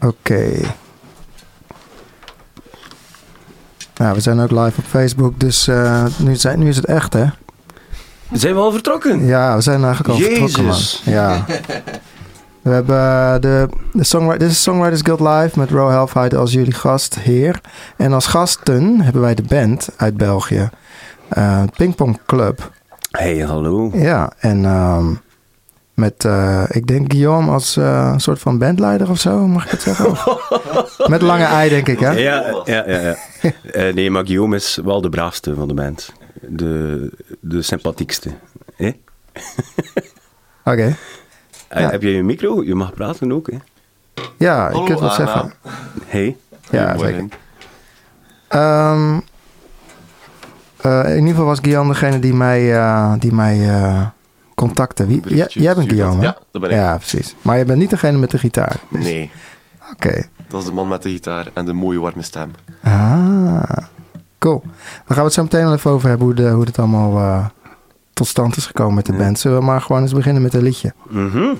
Oké. Nou, we zijn ook live op Facebook, dus eh, nu, zijn, nu is het echt, hè? Zijn we al vertrokken? Ja, we zijn eigenlijk al vertrokken, man. Ja. We hebben eh, de, de songwriter, dit is Songwriters Guild Live met Ro Helfheid als jullie gastheer. En als gasten hebben wij de band uit België, eh Pingpong Club. Hey, hallo. Ja, en ehm, met, eh, ik denk Guillaume als eh, een soort van bandleider of zo, mag ik het zeggen? Of- met lange ei, denk ik, hè? Ja, ja, ja. ja. Eh, nee, maar Guillaume is wel de braafste van de band. De, de sympathiekste. Oké. Eh, Ja. Heb je je micro? Je mag praten ook, hè? Ja, ik Hallo, kan het wel Anna. zeggen. Hey. Ja, zeker. Ehm, eh, in ieder geval was Guillaume degene die mij, eh, die mij eh, contacte. Wie, jij, jij bent Guillaume? Ja, dat ben ik. Ja, precies. Maar je bent niet degene met de gitaar. Nee, Oké. dat is de man met de gitaar en de mooie warme stem. Ah, cool. Dan gaan we het zo meteen wel even over hebben hoe, de, hoe dit allemaal eh, tot stand is gekomen met de Ja. band. Zullen we maar gewoon eens beginnen met een liedje? Mhm.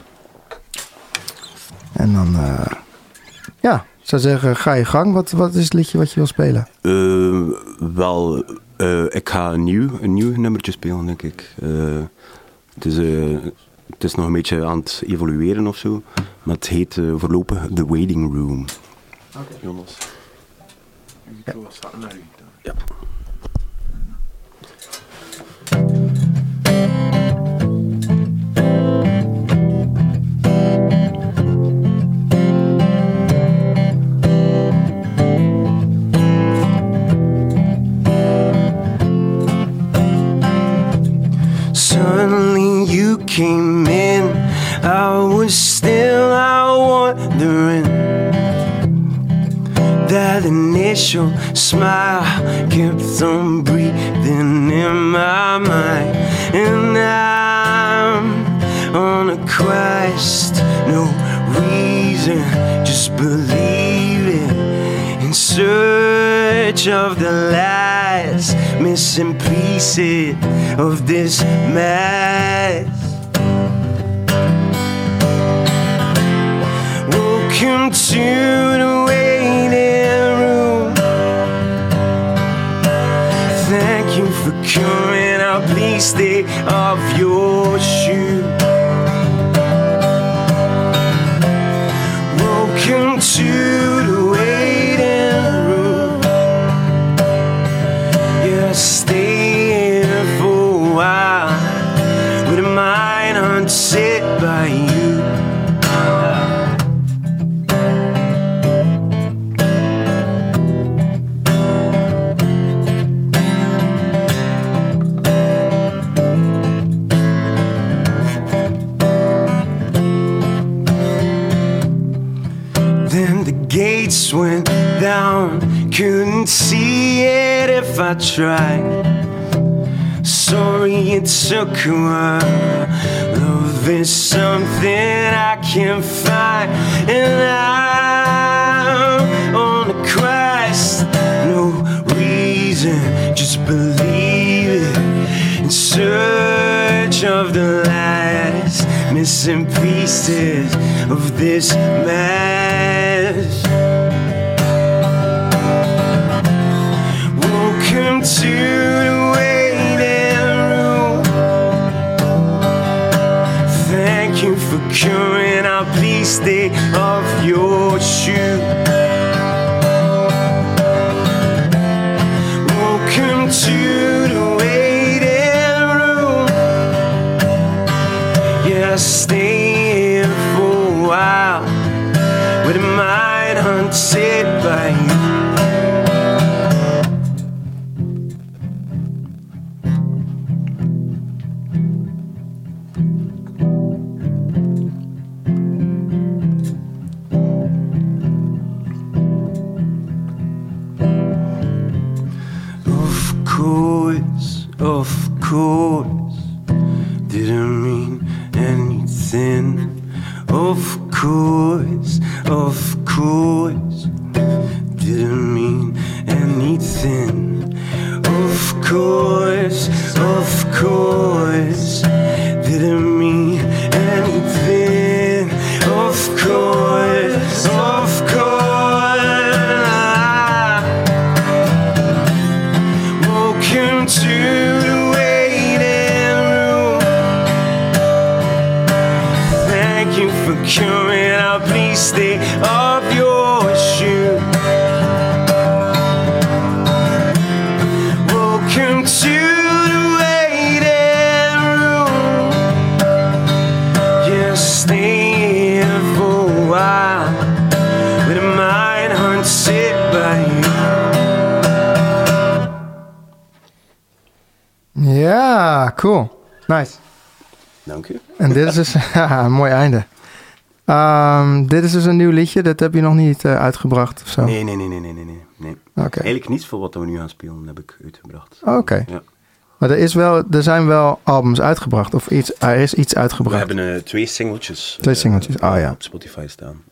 En dan, eh, ja, ik zou zeggen, ga je gang. Wat, wat is het liedje wat je wil spelen? Eh, wel, eh, ik ga een nieuw, een nieuw nummertje spelen, denk ik. Het, is, eh, het is nog een beetje aan het evolueren of zo. Maar het heet eh, voorlopig The Waiting Room. Jonas. Ja. Suddenly you came in. I was still out wondering. That initial smile kept on breathing in my mind. And I'm on a quest, no reason, just believing in search of the last missing pieces of this mess. Welcome to the waiting room. Thank you for coming out. Please stay off your shoe. Gates went down, couldn't see it if I tried. Sorry it took a while. Love is something I can't find, and I'm on a quest. No reason, just believe it. In search of the last missing pieces of this mess. Coming out. Please stay your shoe. Welcome to the waiting room. Yeah, for a while with a mind hunted cool. Nice. Dank u. En dit is dus ja, een mooi einde. Ehm, dit is dus een nieuw liedje, dat heb je nog niet eh, uitgebracht of zo? Nee, nee, nee, nee, nee, nee, nee. Oké. Eigenlijk niets voor wat we nu gaan spelen heb ik uitgebracht. Oké. Ja. Maar er, is wel, er zijn wel albums uitgebracht, of iets, er is iets We uitgebracht. hebben eh, twee singeltjes. Twee eh, singeltjes, ah, ja. Op Spotify staan.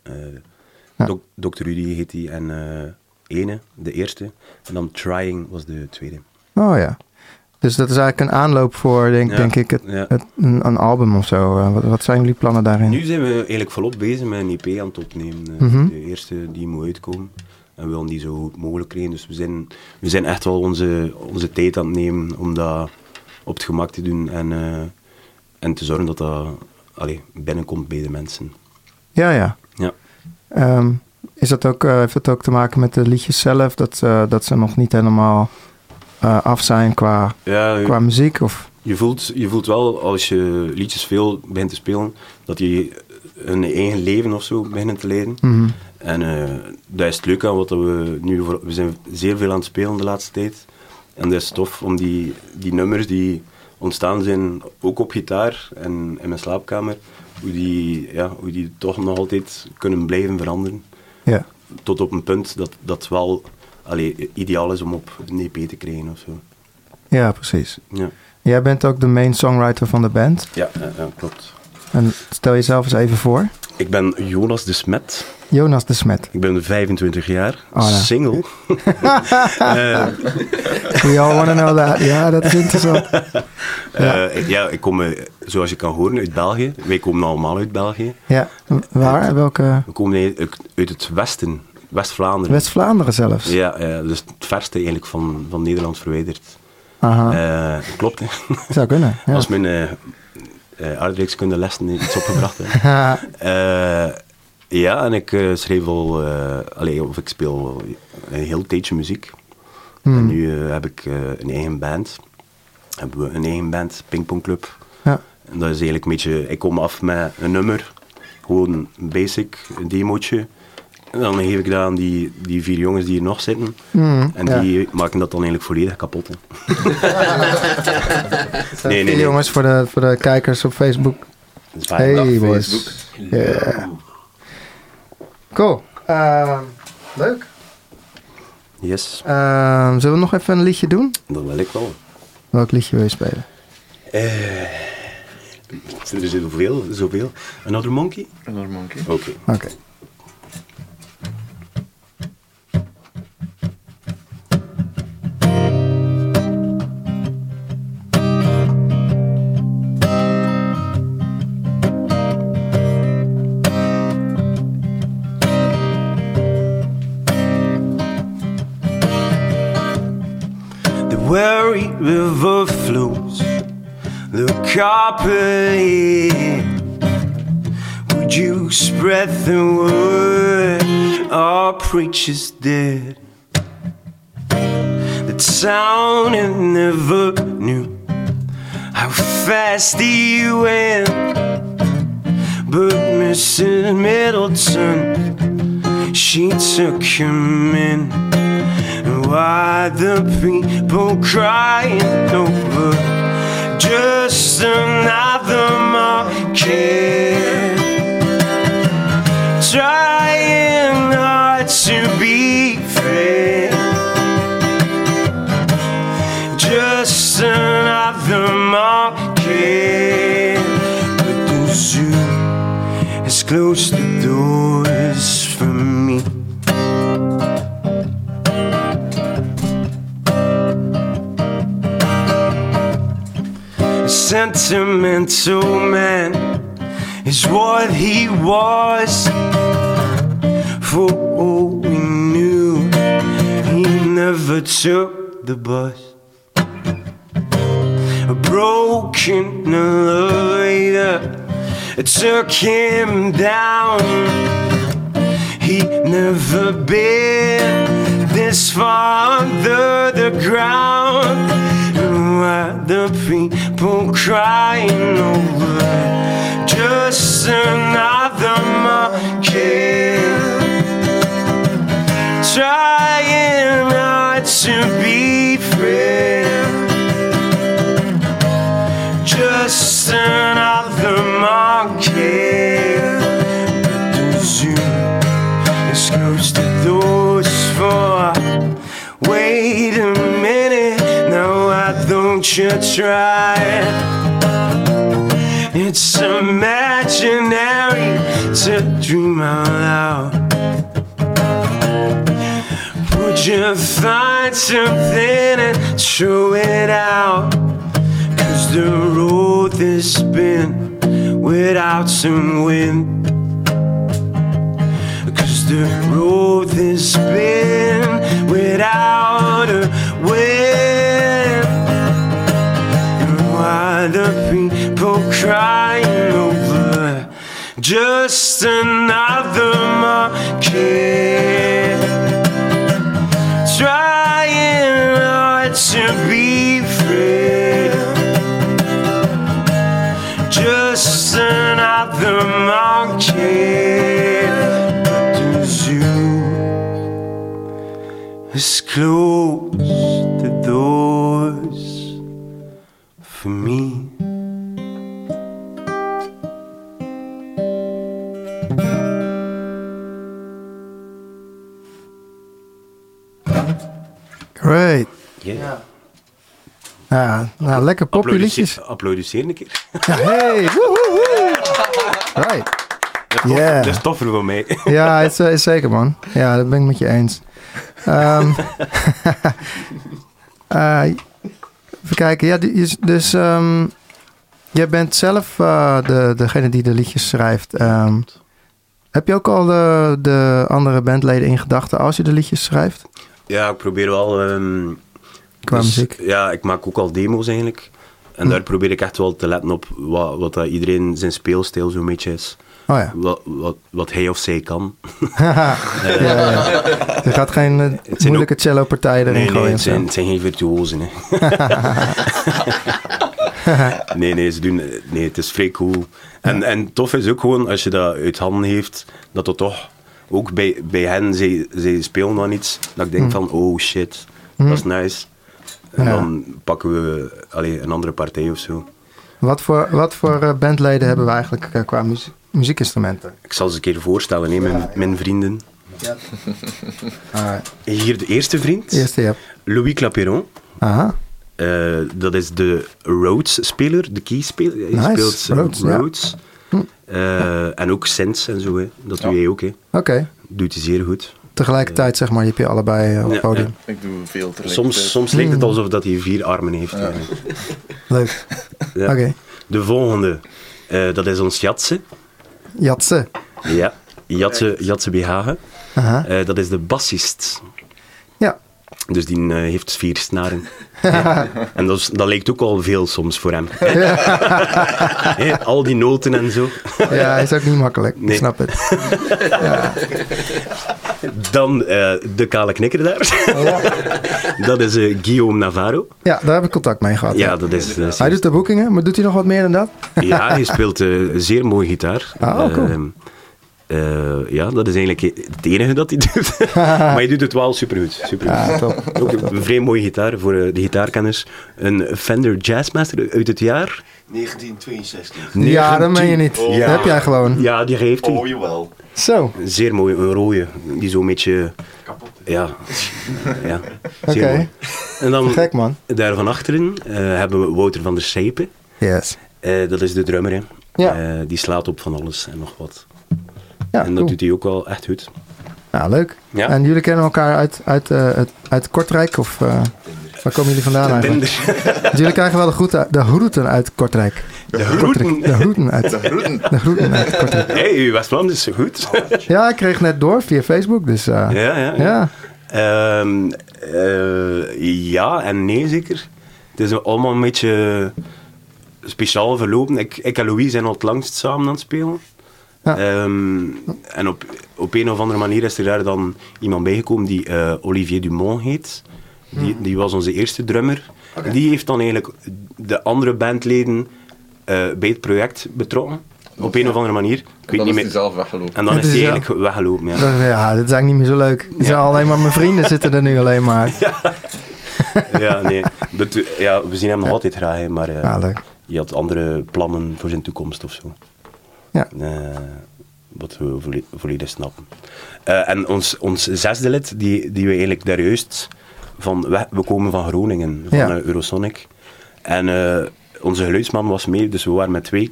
Ja. Dr. Rudy heet die en ene, de eerste. En dan Trying was de tweede. Oh ja. Dus dat is eigenlijk een aanloop voor, denk, Ja, denk ik, het, ja. het- een, een album of zo. Eh, wat, wat zijn jullie plannen daarin? Nu zijn we eigenlijk volop bezig met een EP aan het opnemen. Eh, Mhm. De eerste die moet uitkomen. En we willen die zo goed mogelijk krijgen. Dus we zijn, we zijn echt wel onze, onze tijd aan het nemen om dat op het gemak te doen. En, eh, en te zorgen dat dat allee, binnenkomt bij de mensen. Ja, ja. Ja. Ehm, is dat ook, heeft dat ook te maken met de liedjes zelf? Dat, dat ze nog niet helemaal eh, af zijn qua, Ja, qua muziek? Of? Je voelt, je voelt wel als je liedjes veel begint te spelen, dat die een eigen leven of zo beginnen te leiden. Mhm. En eh, dat is het leuke aan wat we nu... voor- We zijn zeer veel aan het spelen de laatste tijd. En dat is tof om die, die nummers die ontstaan zijn, ook op gitaar en in mijn slaapkamer, hoe die, ja, hoe die toch nog altijd kunnen blijven veranderen. Ja. Tot op een punt dat dat wel allee, ideaal is om op een EP te krijgen of zo. ja, precies. Ja, Jij bent ook de main songwriter van de band. ja, ja, ja, klopt. En stel jezelf eens even voor. Ik ben Jonas de Smet. Jonas de Smet. Ik ben 25 jaar, Oh, ja. single. Eh, We all wanna know that. Ja, dat is interessant. ja. ja, ik kom, eh, zoals je kan horen, uit België. Wij komen allemaal uit België. Ja, waar? Welke? We komen uit het westen, West-Vlaanderen. West-Vlaanderen zelfs. Ja, ja, dus het verste eigenlijk van, van Nederland verwijderd. Aha, Eh, klopt, hè. zou kunnen. Ja. Als mijn uh, uh, aardrijkskunde lessen iets opgebracht hebben. Ja, en ik schreef al, of ik speel een heel tijdje muziek. Hmm. En nu uh, heb ik een eigen band. Hebben we een eigen band, Pingpongclub. Ja. En dat is eigenlijk een beetje, ik kom af met een nummer, gewoon een basic, een demootje. En dan geef ik dat aan die, die vier jongens die hier nog zitten. Mm, en ja. die maken dat dan eigenlijk volledig kapot. nee, nee, nee, jongens, voor de, voor de kijkers op Facebook. Hey boys. Yeah. Cool. Uh, leuk. Yes. Uh, zullen we nog even een liedje doen? Dat wil ik wel. Welk liedje wil je spelen? Uh, er is zoveel, zoveel. Another Monkey? Another Monkey. Oké. Okay. Oké. Okay. Copper Would you spread the word? Our preacher's dead. The town never knew how fast he went. But Mrs. Middleton, she took him in. Why the people crying over just another market? Trying hard to be fair. Just another market. But the zoo has closed the sentimental man is what he was. For all we knew, he never took the bus. A broken elevator took him down. He never been this far under the ground. And why the people crying over just another monkey? Trying not to be free. Just another monkey. You try? It's imaginary to dream out loud. Would you find something and throw it out? Cause the road has been without some wind. Cause the road has been without crying over just another market? Trying hard to be free. Just another monkey. But the zoo is closed the doors for me. Lekker liedjes. Applaudisseer een keer. Ja, hey, woehoehoe. Right. Dat is tof- Yeah. Dat is toffer voor mij. Ja, is, is zeker man. Ja, dat ben ik met je eens. Eh, even kijken. Ja, dus ehm, jij bent zelf eh, de, degene die de liedjes schrijft. Ehm, heb je ook al de, de andere bandleden in gedachten als je de liedjes schrijft? Ja, ik probeer wel... Qua dus, muziek? Ja, ik maak ook al demo's eigenlijk. En Hm. daar probeer ik echt wel te letten op wat, wat dat iedereen zijn speelstijl zo'n beetje is. Oh ja. Wat, wat, wat hij of zij kan. ja, ja. Je gaat geen eh, moeilijke cello-partijen erin Nee, nee, het zijn, het zijn geen virtuosen. Hè. nee, nee, ze doen, nee, het is vrij cool. En, en tof is ook gewoon, als je dat uit handen heeft, dat het toch ook bij, bij hen, zij, zij spelen dan iets, dat ik denk van, oh shit, dat is nice. En Ja. dan pakken we allee, een andere partij of zo. Wat voor, wat voor eh, bandleden hebben we eigenlijk eh, qua muzie- muziekinstrumenten? Ik zal ze een keer voorstellen, hè, mijn, mijn vrienden. Alright. Hier de eerste vriend, Eerste, ja. Louis Claperon. Aha. Eh, dat is de Rhodes-speler, de keyspeler. Hij Nice, speelt Rhodes, ja. Rhodes. Eh, en ook synths en zo. Hè. Dat doe jij ook. Hè. Oké. Doet hij zeer goed. Tegelijkertijd, zeg maar, je hebt je allebei eh, op het podium. Ik doe veel. Soms, soms lijkt het alsof dat hij vier armen heeft. Ja. Leuk. Ja. Oké. De volgende, eh, dat is ons Jatse. Jatse. Ja, Jatse, Jatse Behagen. Aha. Eh, dat is de bassist. Ja. Dus die eh, heeft vier snaren. en dat, is, dat lijkt ook al veel soms voor hem. Al die noten en zo. Ja, is ook niet makkelijk. Ik snap het. Dan eh, de kale knikker daar. dat is eh, Guillaume Navarro. Ja, daar heb ik contact mee gehad. Ja, dat is... dat is- Hij doet de boekingen, maar doet hij nog wat meer dan dat? ja, hij speelt zeer mooi gitaar. Ah, cool. Eh, ja, dat is eigenlijk het enige dat hij doet. maar hij doet het wel supergoed. supergoed. Ja, top. Ook een vrij mooie gitaar voor eh, de gitaarkenners. Een Fender Jazzmaster uit het jaar. 1962. Ja, dat meen je niet. Oh. Dat heb jij gewoon. Ja, die heeft hij. Oh, jawel. Zo. Zeer mooi, een rode. Die zo'n beetje... Kapot. Ja, ja Oké. En dan Gek, man. daar van achteren eh, hebben we Wouter van der Sijpen. Yes. Eh, dat is de drummer, hè. Ja. Eh, die slaat op van alles en nog wat. Ja, en dat cool. doet hij ook wel echt goed. Nou, leuk. Ja. En jullie kennen elkaar uit, uit, eh, het- uit Kortrijk? Of eh, waar komen jullie vandaan eigenlijk? Want jullie krijgen wel de groeten, de groeten uit Kortrijk. De groeten. De groeten uit, de groeten uit Kortrijk. Hé, hey, West-Vlaams is zo goed. Ja, ik kreeg net door via Facebook. Dus eh, ja, ja. ja. Ehm, eh, ja en nee, zeker. Het is allemaal een beetje speciaal verlopen. Ik, ik en Louis zijn al het langst samen aan het spelen. Ja. Ehm, en op, op een of andere manier is er daar dan iemand bijgekomen die eh, Olivier Dumont heet. Die, Hmm. die was onze eerste drummer. Die heeft dan eigenlijk de andere bandleden eh, bij het project betrokken. Op een of andere manier. Ik weet dan niet is meer. hij zelf weggelopen. En dan Het is hij ja. eigenlijk weggelopen. Ja. Dat- Ja, dit is eigenlijk niet meer zo leuk. Het zijn alleen maar mijn vrienden zitten er nu alleen maar. ja, nee. Dat- ja, we zien hem nog altijd graag, maar eh, Ja, leuk. je had andere plannen voor zijn toekomst of zo. Ja. Eh, wat we volle- volledig snappen. Eh, en ons, ons zesde lid, die, die we eigenlijk daar juist van... We, we komen van Groningen, van Ja. eh, Eurosonic. En onze geluidsman was mee, dus we waren met twee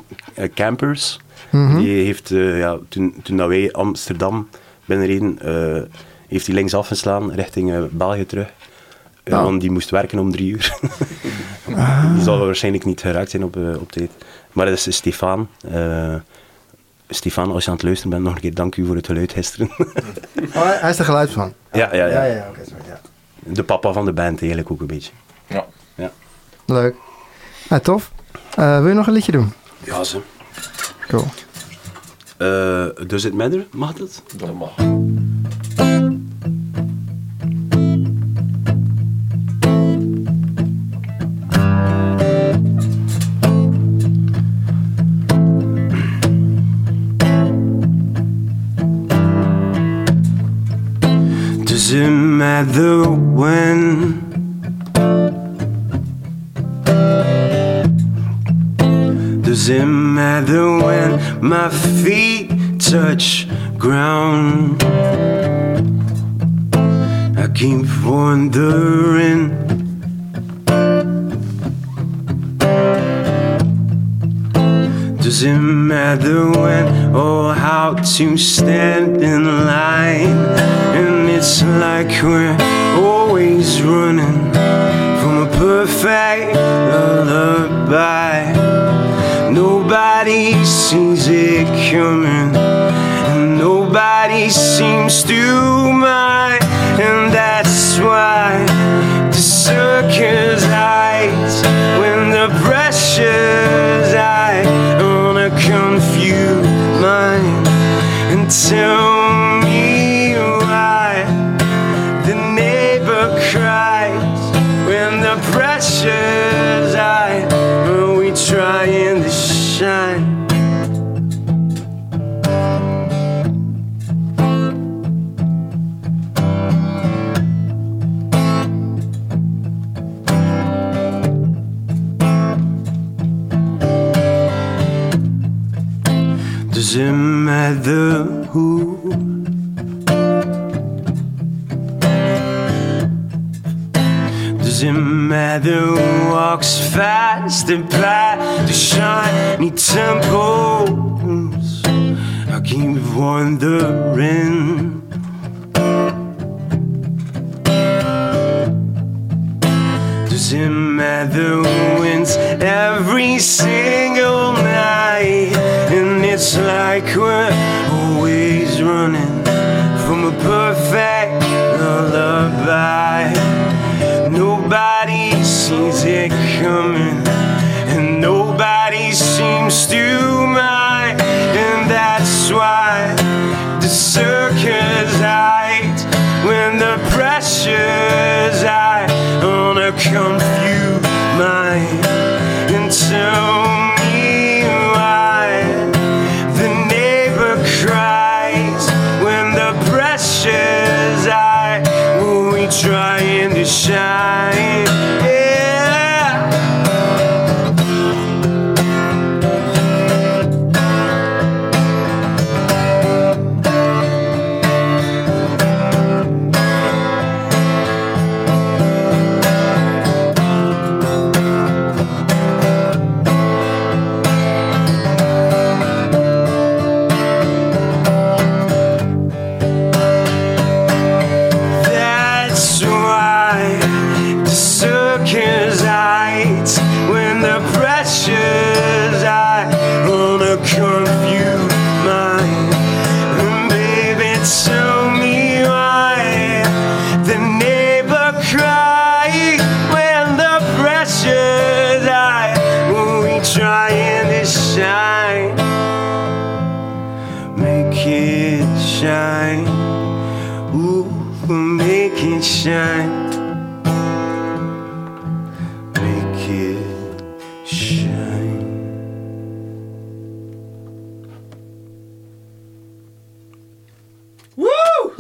campers. Mhm. Die heeft, ja, toen, toen dat wij Amsterdam binnenreden, eh, heeft hij links afgeslaan richting België terug. Eh, Ja. Want die moest werken om drie uur. Die zal waarschijnlijk niet geraakt zijn op, op tijd. Maar dat is Stefan. Stefan, als je aan het luisteren bent, nog een keer dank u voor het geluid gisteren. Oh, hij is er geluid van. ja, ja, ja. Ja, ja, sorry, ja. De papa van de band eigenlijk ook een beetje. Ja. Ja, Leuk. Ja, tof. Eh, wil je nog een liedje doen? ja ze. Cool. Eh, Does it matter? Mag dat? Dat mag. Matter when? Does it matter when my feet touch ground? I keep wondering. Does it matter when or how to stand in line? And it's like we're always running from a perfect lullaby. Nobody sees it coming, and nobody seems to mind, and that's why the circus hides when the pressure's tell me why the neighbor cries when the pressure's high. Are we trying to shine? Does it matter who? Does it matter who walks fast and past the shiny temples? I keep wondering. Does it matter who wins every single night? And it's like we're perfect lullaby. Nobody sees it coming, and nobody seems to mind. And that's why the circus hides when the pressure's high on a confused mind. Shine?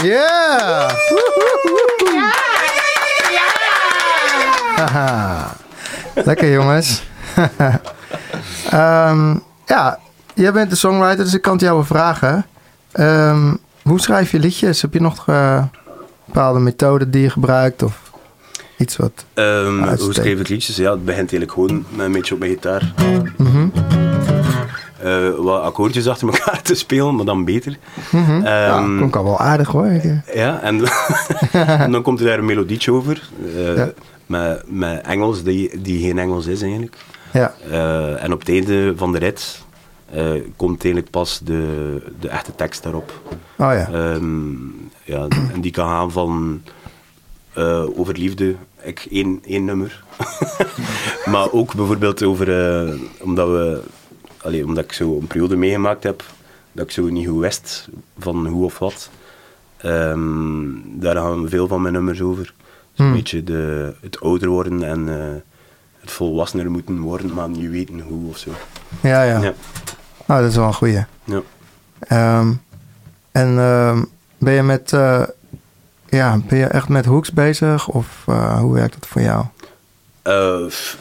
Yeah! Haha. Lekker jongens. Ehm, ja, jij bent de songwriter, dus ik kan het jou wel vragen. Ehm, hoe schrijf je liedjes? Heb je nog eh, bepaalde methoden die je gebruikt? Of iets wat... Ehm, hoe schrijf ik liedjes? Ja, het begint eigenlijk gewoon met een beetje op mijn gitaar. Mhm. Eh, wat akkoordjes achter elkaar te spelen, maar dan beter. Mhm. ja, Ehm, klonk al wel aardig hoor. Ik- Ja, en, en dan komt er daar een melodietje over. eh, Ja. met, met Engels, die, die geen Engels is eigenlijk. Ja, Eh, en op het einde van de rit eh, komt eigenlijk pas de, de echte tekst daarop. oh ja. Ehm, ja, en die kan gaan van eh, over liefde, ik één, één nummer. maar ook bijvoorbeeld over, eh, omdat, we, allee, omdat ik zo een periode meegemaakt heb, dat ik zo niet goed wist van hoe of wat. Ehm, daar gaan veel van mijn nummers over. Dus Hmm. Een beetje de, het ouder worden en eh, het volwassener moeten worden, maar niet weten hoe of zo. Ja, ja. Ja. Oh, dat is wel een goeie. Ja. Ehm, en ehm, ben je met... eh, ja, ben je echt met hooks bezig? Of eh, hoe werkt dat voor jou? Eh,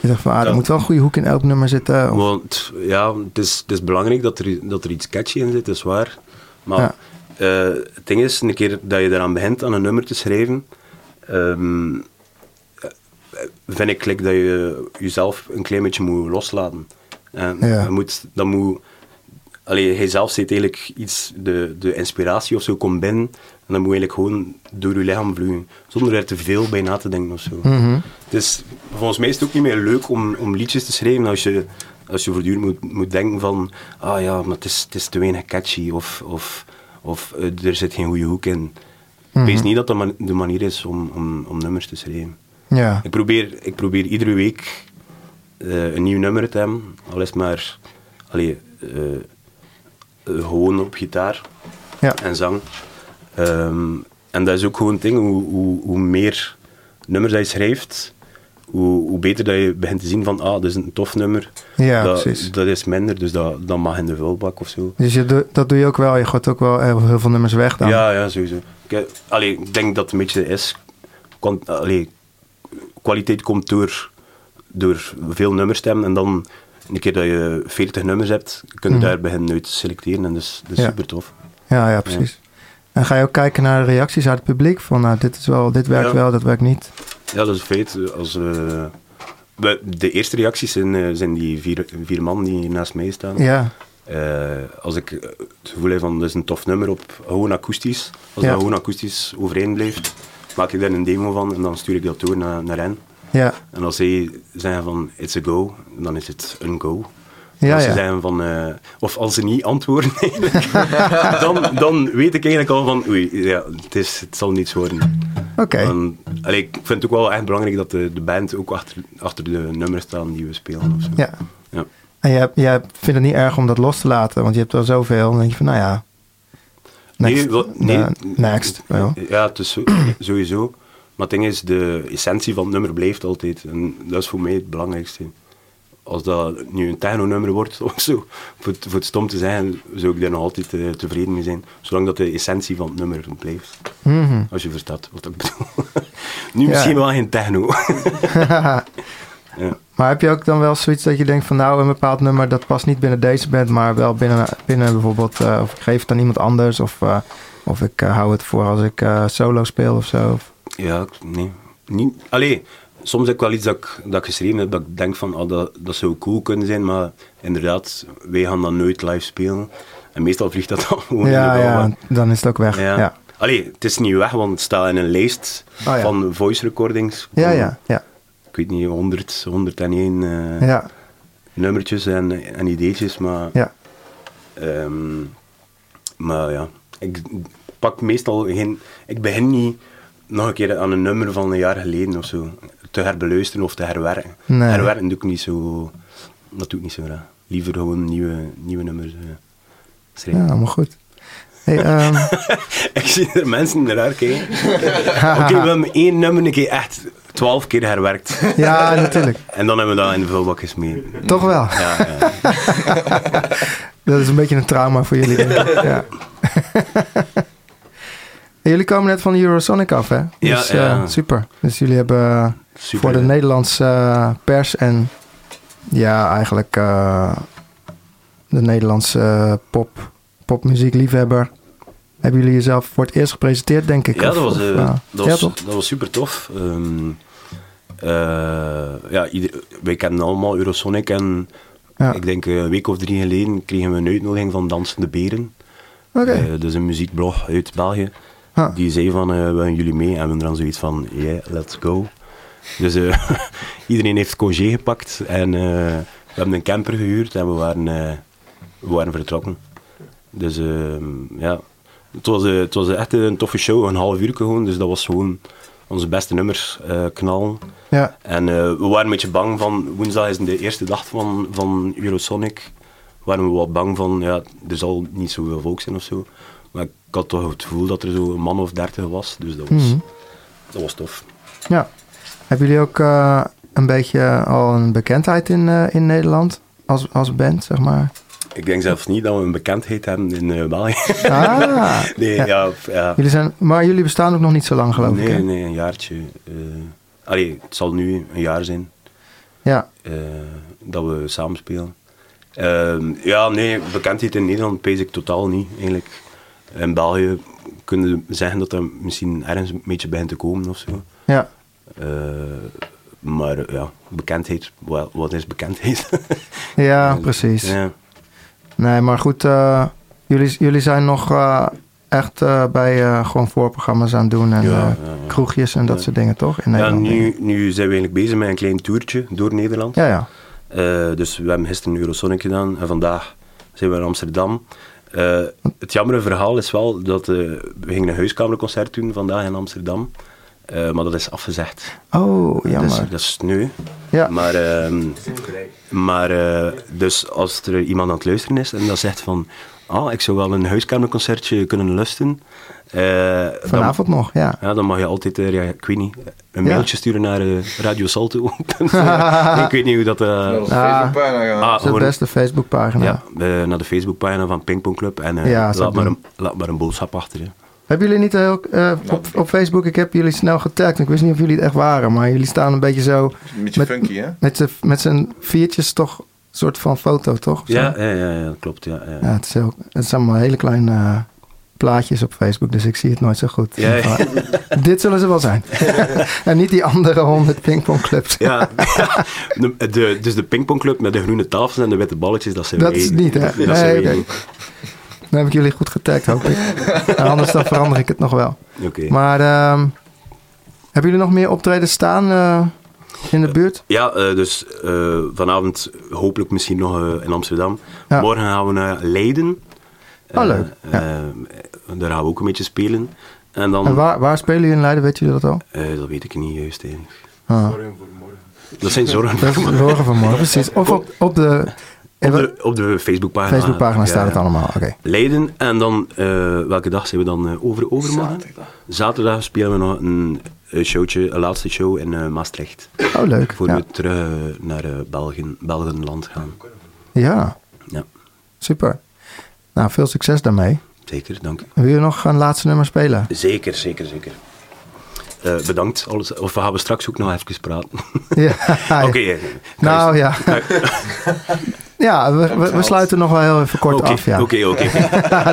Je zegt van, ah, er Ja. moet wel een goede hoek in elk nummer zitten. Of, Want ja, het is, het is belangrijk dat er, dat er iets catchy in zit, dat is waar. Maar Ja. eh, het ding is, een keer dat je eraan begint aan een nummer te schrijven, ehm, eh, vind ik like, dat je jezelf een klein beetje moet loslaten. En Ja. moet, dat moet, allee, hij zelf zit eigenlijk iets, de, de inspiratie of zo komt binnen, en dan moet je eigenlijk gewoon door je lichaam vloeien, zonder er te veel bij na te denken of zo. Dus volgens mij is het ook niet meer leuk om, om liedjes te schrijven als je, als je voortdurend moet, moet denken van ah ja, maar het is, het is te weinig catchy of, of, of eh, er zit geen goede hoek in. Wees niet dat dat man- de manier is om, om, om nummers te schrijven. Ja, Ik probeer, ik probeer iedere week eh, een nieuw nummer te hebben, al is maar allee, eh, gewoon op gitaar ja. en zang. Ehm, en dat is ook gewoon het ding, hoe, hoe, hoe meer nummers je schrijft, hoe, hoe beter dat je begint te zien van, ah, dat is een tof nummer. Ja, dat, precies. dat is minder, dus dat, dat mag in de vulbak of zo. Dus je, dat doe je ook wel. Je gooit ook wel heel, heel veel nummers weg dan. Ja, ja, sowieso. Ik, allee, ik denk dat het een beetje is, kwant- allee, kwaliteit komt door, door veel nummers te hebben en dan een keer dat je 40 nummers hebt, kun je Mhm. daar beginnen uit te selecteren en dat is, dat is Ja. super tof. Ja, ja, precies. En ga je ook kijken naar de reacties uit het publiek? Van nou, dit, is wel, dit werkt Ja. wel, dat werkt niet. Ja, dat is feit. Als, we- de eerste reacties zijn, eh, zijn die vier, vier man die naast mij staan. Ja, Eh, als ik het gevoel heb van, dat is een tof nummer op gewoon akoestisch. Als Ja. dat gewoon akoestisch overeind blijft, maak ik daar een demo van en dan stuur ik dat door naar, naar hen. ja, En als zij zeggen van, it's a go, dan is het een go. Ja, als ze ja. zeggen van, eh, of als ze niet antwoorden dan, dan weet ik eigenlijk al van, oei, ja, het, is, het zal niets worden. oké. En, allee, ik vind het ook wel echt belangrijk dat de, de band ook achter, achter de nummers staan die we spelen. Of zo. Ja. Ja. En jij, jij vindt het niet erg om dat los te laten, want je hebt er zoveel. Dan denk je van, nou ja, next. Nee, wel- nee. Eh, next. Wel. Ja, het is sowieso. Maar het ding is, de essentie van het nummer blijft altijd. En dat is voor mij het belangrijkste. Als dat nu een techno-nummer wordt of zo, voor het, voor het stom te zijn, zou ik daar nog altijd eh, tevreden mee zijn. Zolang dat de essentie van het nummer blijft. Mhm. Als je verstaat wat ik bedoel. nu Ja. misschien wel geen techno. ja. Maar heb je ook dan wel zoiets dat je denkt van nou, een bepaald nummer dat past niet binnen deze band, maar wel binnen, binnen bijvoorbeeld, eh, of ik geef het aan iemand anders, of, eh, of ik hou het voor als ik solo speel of zo. Of- Ja, nee. Niet, allee, soms heb ik wel iets dat ik, dat ik geschreven heb, dat ik denk van, oh, dat, dat zou cool kunnen zijn, maar inderdaad, wij gaan dat nooit live spelen. En meestal vliegt dat dan gewoon in ja, de ja, dan is het ook weg. Ja, Allee, het is niet weg, want het staat in een lijst Oh, ja. van voice recordings. ja, ja. ja, Ik weet niet, 100, 101 eh, ja, nummertjes en, en ideetjes, maar... ja. Ehm, maar ja, ik pak meestal geen... Ik begin niet nog een keer aan een nummer van een jaar geleden of zo te herbeluisteren of te herwerken. Nee. Herwerken doe ik niet zo... Dat doe ik niet zo graag. Liever gewoon nieuwe, nieuwe nummers eh, schrijven. Ja, allemaal goed. Hey, ehm, Ik zie er mensen naar kijken. Oké, we hebben één nummer een keer echt twaalf keer herwerkt. ja, natuurlijk. En dan hebben we dat in de vulbakjes mee. Toch wel. Ja, ja. Dat is een beetje een trauma voor jullie. denk ik. ja. En jullie komen net van Eurosonic af, hè? Ja, Dus, ja. eh, super. Dus jullie hebben eh, Super. voor de Nederlandse eh, pers en ja, eigenlijk de Nederlandse pop, popmuziekliefhebber. Hebben jullie jezelf voor het eerst gepresenteerd, denk ik? Ja, dat was, of, dat ja, was, toch? dat was super tof. Eh, ja, ieder, wij kennen allemaal Eurosonic en Ja. ik denk een week of drie geleden kregen we een uitnodiging van Dansende Beren. Oké. Dat is een muziekblog uit België. Die zei van, eh willen jullie mee? En we hebben dan zoiets van, yeah, let's go. Dus eh, iedereen heeft congé gepakt en eh, we hebben een camper gehuurd en we waren, we waren vertrokken. Dus ehm, ja, het was, het was echt een toffe show, een half uur gewoon. Dus dat was gewoon onze beste nummers eh, knallen. Ja, En we waren een beetje bang van, woensdag is de eerste dag van, van Eurosonic. Waren we wat bang van, ja, er zal niet zoveel volk zijn of zo. Maar ik had toch het gevoel dat er zo een man of dertig was. Dus dat was, Mhm. dat was tof. ja. Hebben jullie ook eh, een beetje al een bekendheid in, eh, in Nederland als, als band, zeg maar? Ik denk zelfs niet dat we een bekendheid hebben in eh, België. Ah, nee, Ja. ja. ja, jullie zijn, maar jullie bestaan ook nog niet zo lang, geloof ik. nee, hè? nee, een jaartje. eh allee, het zal nu een jaar zijn. Ja, eh, dat we samen spelen. Ehm, ja, nee, bekendheid in Nederland pees ik totaal niet, eigenlijk. In België kunnen zeggen dat dat misschien ergens een beetje begint te komen of zo. ja. Eh, maar ja, bekendheid, wel, wat is bekendheid? ja precies. ja. Nee, maar goed, eh, jullie, jullie zijn nog eh, echt bij gewoon voorprogramma's aan het doen en Ja, ja, ja. kroegjes en dat soort dingen, toch? In ja, nu, nu zijn we eigenlijk bezig met een klein toertje door Nederland. Ja, ja. Dus we hebben gisteren Eurosonic gedaan en vandaag zijn we in Amsterdam. Eh, het jammere verhaal is wel dat eh, we gingen een huiskamerconcert doen vandaag in Amsterdam. Eh, maar dat is afgezegd. Oh, Dat is, jammer. dat is sneu. Ja. Maar, ehm, maar dus als er iemand aan het luisteren is en dat zegt van ah, ik zou wel een huiskamerconcertje kunnen lusten. Eh, dan- Vanavond nog, ja. ja, dan mag je altijd, eh, ja, ik weet niet, een Ja. mailtje sturen naar eh, Radio Salto. ik weet niet hoe dat... eh, Ah. Facebookpagina gaan. ah, Dat is de gewoon- beste Facebookpagina. ja, naar de Facebookpagina van Pingpong Club en eh, laat, maar een, laat maar een boodschap achter. hè. Hebben jullie niet heel, eh, op, op Facebook, ik heb jullie snel getagd. Ik wist niet of jullie het echt waren, maar jullie staan een beetje zo Een beetje met- funky, hè? met z'n met z'n viertjes toch een soort van foto, toch? Ja, ja, ja, ja, klopt. Ja, ja. Ja, het, is heel, het zijn allemaal hele kleine eh, plaatjes op Facebook, dus ik zie het nooit zo goed. Ja, dit zullen ze wel zijn. en niet die andere honderd pingpongclubs. Ja, de, de- dus de pingpongclub met de groene tafels en de witte balletjes, dat zijn Dat is niet, hè? Dat Nee, oké. wij. Dan heb ik jullie goed getagd, hoop ik. En anders dan verander ik het nog wel. Oké. Maar ehm, hebben jullie nog meer optreden staan eh, in de buurt? Ja, eh, dus eh, vanavond hopelijk misschien nog in Amsterdam. Ja. Morgen gaan we naar Leiden. Oh, Eh, leuk. Ja. eh, daar gaan we ook een beetje spelen. En dan, En waar, waar spelen jullie in Leiden, weet jullie dat al? eh, dat weet ik niet juist eigenlijk. Ah, Dat zijn zorgen. dat is zorgen van morgen, precies. Of op, op de, Op de, op de Facebookpagina. Facebookpagina Ja, staat het allemaal. Oké. Leiden en dan, eh, welke dag zijn we dan over, overmorgen? Zaterdag. Zaterdag spelen we nog een, showtje, een laatste show in eh, Maastricht. Oh, leuk. Voor Ja. we terug naar eh, België, Belgenland gaan. ja, Ja, super. Nou, veel succes daarmee. zeker, dank u. Wil je nog een laatste nummer spelen? Zeker, zeker, zeker. Eh, bedankt. Alles, of we gaan we straks ook nog even praten. Ja, Oké. eh, Nou ja, ja we, we, we sluiten nog wel heel even kort af. Ja. oké, oké.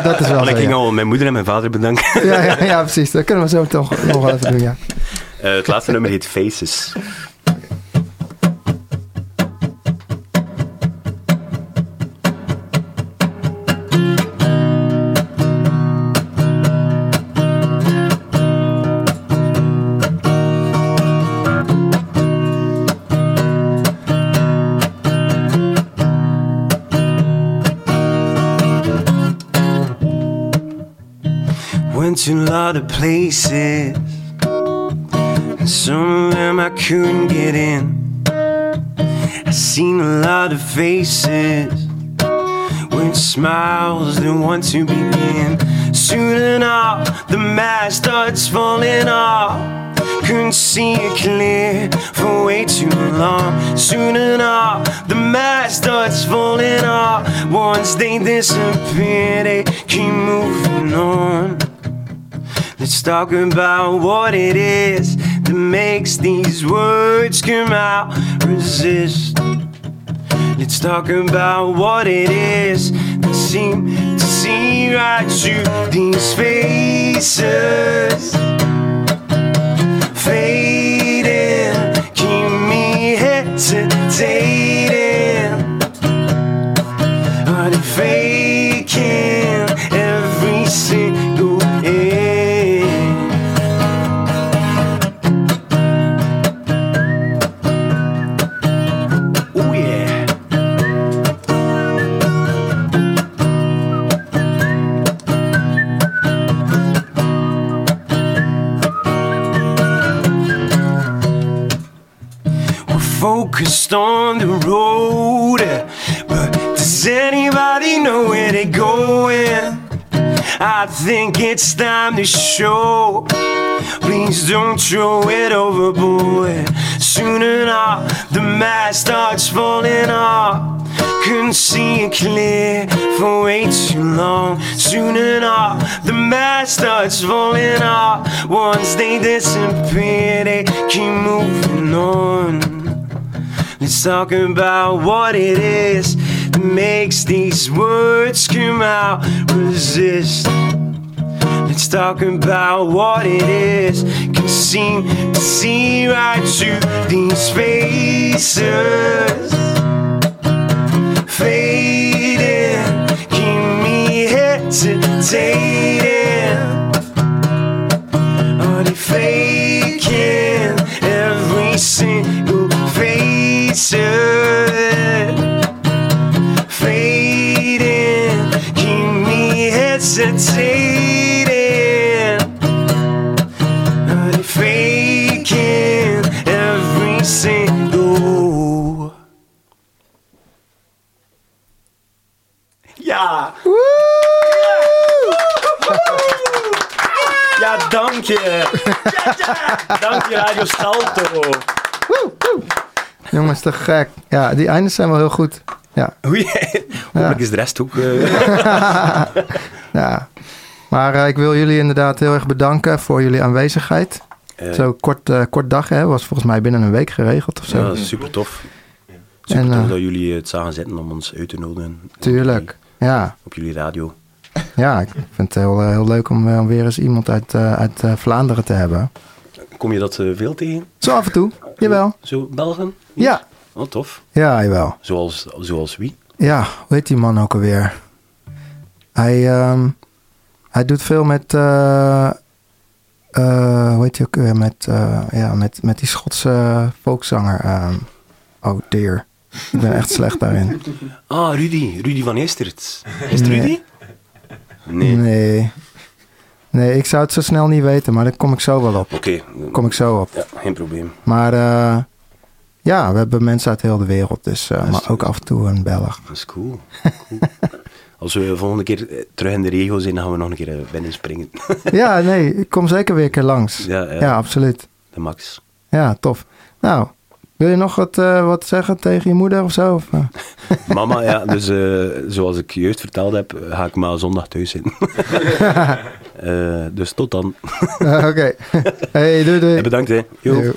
dat is wel ik ging ja. al mijn moeder en mijn vader bedanken. Ja, ja, ja, precies. Dat kunnen we zo toch nog wel even doen, ja. Eh, het laatste nummer heet Faces. To a lot of places, and some of them I couldn't get in. I seen a lot of faces with smiles that want to begin. Soon enough, the mask starts falling off. Couldn't see it clear for way too long. Soon enough, the mask starts falling off. Once they disappear, they keep moving on. Let's talk about what it is that makes these words come out. Resist. Let's talk about what it is that seem to see right through these faces. Fading, keep me hesitating. I think it's time to show. Please don't throw it overboard. Soon enough, the mask starts falling off. Couldn't see it clear for way too long. Soon enough, the mask starts falling off. Once they disappear, they keep moving on. Let's talk about what it is that makes these words come out. Resist. Let's talk about what it is. Can seem to see right through these faces. Je, Radio Salto. Jongens, te gek. Ja, die eindes zijn wel heel goed. Ja, Oei, hopelijk is de rest ook... eh, ja. Maar eh, ik wil jullie inderdaad heel erg bedanken voor jullie aanwezigheid. eh, Zo kort, eh, kort dag, hè? Was volgens mij binnen een week geregeld of zo. ja, dat is super tof. Super En, tof dat jullie het zagen zitten om ons uit te nodigen. Tuurlijk. Ja, Op jullie radio. ja ik vind het heel, heel leuk om weer eens iemand uit, eh, uit Vlaanderen te hebben. Kom je dat eh, veel tegen? Zo af en toe. Jawel. Zo, Belgen? Ja. Oh, tof. Ja, jawel. Zoals, zoals wie? Ja, hoe heet die man ook alweer? Hij, ehm, hij doet veel met, eh eh, hoe heet hij ook weer? Met, ja, met, met die Schotse volkszanger. ehm. oh dear, ik ben echt slecht daarin. Ah, Rudy. Rudy van Eestert. Is het Nee. Rudy? Nee. Nee. Nee, ik zou het zo snel niet weten, maar daar kom ik zo wel op. Oké. Kom ik zo op. Ja, geen probleem. Maar eh, ja, we hebben mensen uit heel de wereld, dus, eh, maar ook af en toe een Belg. Dat is cool. cool. Als we volgende keer eh, terug in de regio zijn, dan gaan we nog een keer binnen springen. Ja, nee, ik kom zeker weer een keer langs. Ja, ja. ja absoluut. De max. Ja, tof. Nou, wil je nog wat, eh, wat zeggen tegen je moeder of zo? Of, eh? Mama, ja, dus eh, zoals ik juist verteld heb, ga ik maar zondag thuis. Eh, dus tot dan. Oké. Hey, doei doei. En bedankt hè. Doei.